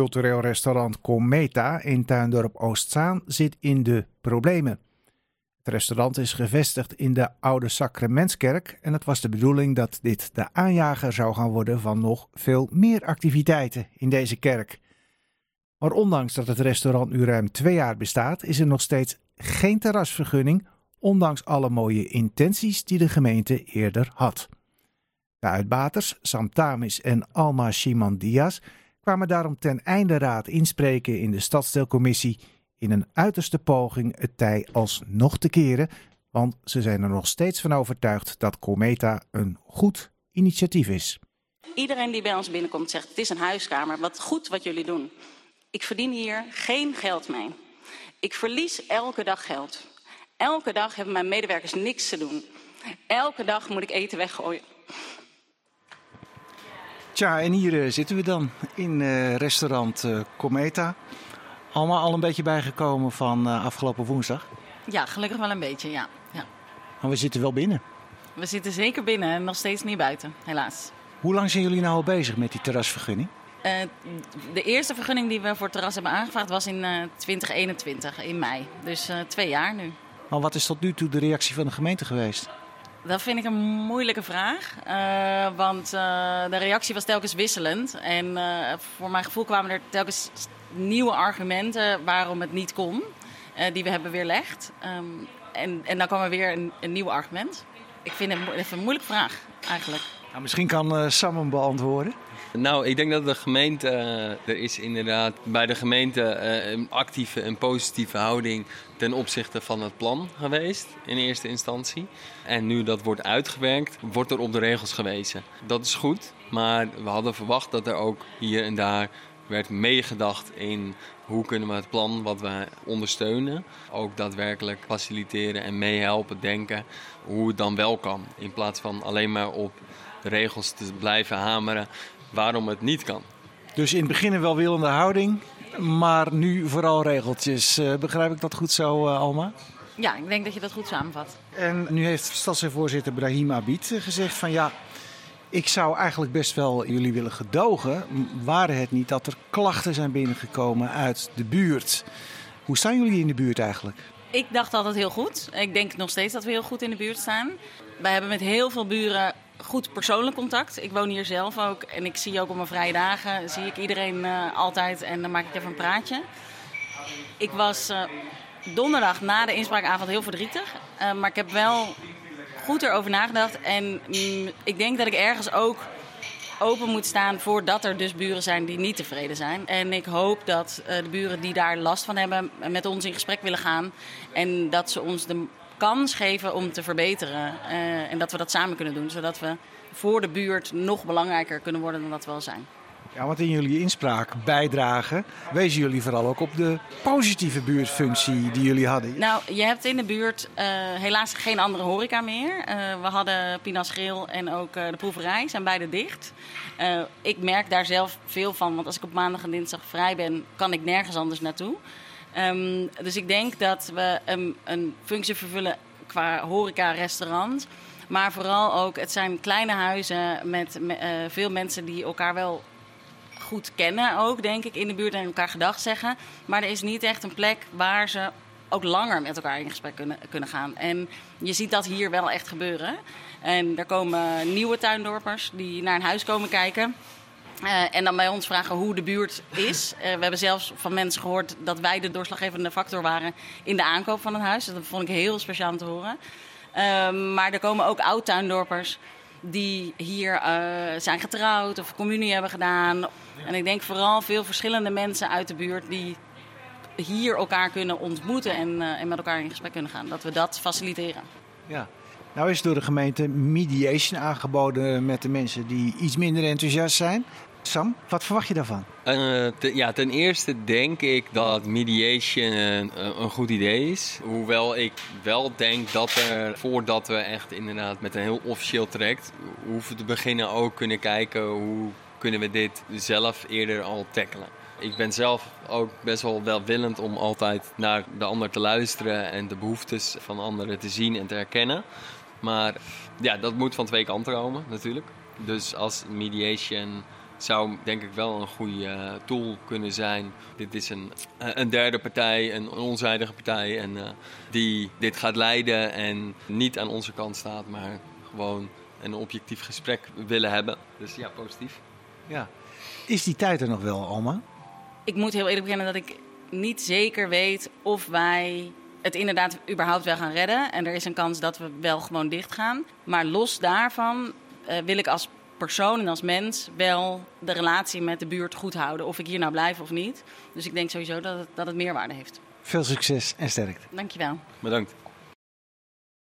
Cultureel restaurant Cometa in Tuindorp Oostzaan zit in de problemen. Het restaurant is gevestigd in de oude Sacramentskerk en het was de bedoeling dat dit de aanjager zou gaan worden van nog veel meer activiteiten in deze kerk. Maar ondanks dat het restaurant nu ruim twee jaar bestaat, is er nog steeds geen terrasvergunning, ondanks alle mooie intenties die de gemeente eerder had. De uitbaters, Sam Tamis en Alma Shimandias, kwamen daarom ten einde raad inspreken in de stadsdeelcommissie in een uiterste poging het tij alsnog te keren, want ze zijn er nog steeds van overtuigd dat Cometa een goed initiatief is. Iedereen die bij ons binnenkomt zegt: Het is een huiskamer, wat goed wat jullie doen. Ik verdien hier geen geld mee. Ik verlies elke dag geld. Elke dag hebben mijn medewerkers niks te doen. Elke dag moet ik eten weggooien. Tja, en hier uh, zitten we dan in uh, restaurant uh, Cometa. Allemaal al een beetje bijgekomen van afgelopen woensdag? Ja, gelukkig wel een beetje, ja. ja. Maar we zitten wel binnen. We zitten zeker binnen en nog steeds niet buiten, helaas. Hoe lang zijn jullie nou al bezig met die terrasvergunning? de eerste vergunning die we voor het terras hebben aangevraagd was in 2021, in mei. Dus twee jaar nu. Maar wat is tot nu toe de reactie van de gemeente geweest? Dat vind ik een moeilijke vraag. Uh, want uh, de reactie was telkens wisselend. En uh, voor mijn gevoel kwamen er telkens nieuwe argumenten waarom het niet kon. die we hebben weerlegd. Um, en, en dan kwam er weer een, een nieuw argument. Ik vind het een moeilijke vraag eigenlijk. Nou, misschien kan Sam hem beantwoorden. Nou, ik denk dat de gemeente, er is inderdaad bij de gemeente een actieve en positieve houding ten opzichte van het plan geweest in eerste instantie. En nu dat wordt uitgewerkt, wordt er op de regels gewezen. Dat is goed, maar we hadden verwacht dat er ook hier en daar werd meegedacht in hoe kunnen we het plan wat we ondersteunen ook daadwerkelijk faciliteren en meehelpen denken hoe het dan wel kan. In plaats van alleen maar op regels te blijven hameren waarom het niet kan. Dus in het begin een welwillende houding, maar nu vooral regeltjes. Uh, begrijp ik dat goed zo, uh, Alma? Ja, ik denk dat je dat goed samenvat. En nu heeft stadsvoorzitter Brahim Abid eh, gezegd van ja, ik zou eigenlijk best wel jullie willen gedogen, waren het niet dat er klachten zijn binnengekomen uit de buurt. Hoe staan jullie in de buurt eigenlijk? Ik dacht altijd heel goed. Ik denk nog steeds dat we heel goed in de buurt staan. Wij hebben met heel veel buren goed persoonlijk contact. Ik woon hier zelf ook en ik zie ook op mijn vrije dagen zie ik iedereen uh, altijd en dan maak ik even een praatje. Ik was uh, donderdag na de inspraakavond heel verdrietig, uh, maar ik heb wel goed erover nagedacht en mm, ik denk dat ik ergens ook open moet staan voordat er dus buren zijn die niet tevreden zijn. En ik hoop dat de buren die daar last van hebben met ons in gesprek willen gaan en dat ze ons de kans geven om te verbeteren. Uh, en dat we dat samen kunnen doen, zodat we voor de buurt nog belangrijker kunnen worden dan dat we al zijn. Ja, want in jullie inspraak bijdragen wezen jullie vooral ook op de positieve buurtfunctie die jullie hadden. Nou, je hebt in de buurt uh, helaas geen andere horeca meer. Uh, we hadden Pinas Grill en ook uh, de proeverij, zijn beide dicht. ik merk daar zelf veel van, want als ik op maandag en dinsdag vrij ben, kan ik nergens anders naartoe. Um, dus ik denk dat we een, een functie vervullen qua horeca-restaurant. Maar vooral ook, het zijn kleine huizen met uh, veel mensen die elkaar wel goed kennen ook, denk ik, in de buurt en elkaar gedag zeggen. Maar er is niet echt een plek waar ze ook langer met elkaar in gesprek kunnen, kunnen gaan. En je ziet dat hier wel echt gebeuren. En er komen nieuwe tuindorpers die naar een huis komen kijken. Uh, en dan bij ons vragen hoe de buurt is. Uh, we hebben zelfs van mensen gehoord dat wij de doorslaggevende factor waren in de aankoop van het huis. Dat vond ik heel speciaal om te horen. Uh, maar er komen ook oud-tuindorpers die hier uh, zijn getrouwd of communie hebben gedaan. En ik denk vooral veel verschillende mensen uit de buurt die hier elkaar kunnen ontmoeten en, en met elkaar in gesprek kunnen gaan. Dat we dat faciliteren. Ja. Nou is door de gemeente mediation aangeboden met de mensen die iets minder enthousiast zijn. Sam, wat verwacht je daarvan? Te, ja, ten eerste denk ik dat mediation een, een, goed idee is. Hoewel ik wel denk dat er, voordat we echt inderdaad met een heel officieel traject hoeven te beginnen, ook kunnen kijken hoe kunnen we dit zelf eerder al tackelen. Ik ben zelf ook best wel welwillend om altijd naar de ander te luisteren en de behoeftes van anderen te zien en te herkennen. Maar ja, dat moet van twee kanten komen natuurlijk. Dus als mediation zou denk ik wel een goede uh, tool kunnen zijn. Dit is een, een derde partij, een onzijdige partij, en, die dit gaat leiden en niet aan onze kant staat, maar gewoon een objectief gesprek willen hebben. Dus ja, positief. Ja. Is die tijd er nog wel, Alma? Ik moet heel eerlijk beginnen dat ik niet zeker weet of wij het inderdaad überhaupt wel gaan redden. En er is een kans dat we wel gewoon dicht gaan. Maar los daarvan uh, wil ik als persoon en als mens wel de relatie met de buurt goed houden. Of ik hier nou blijf of niet. Dus ik denk sowieso dat het, dat het meerwaarde heeft. Veel succes en sterkte. Dankjewel. Bedankt.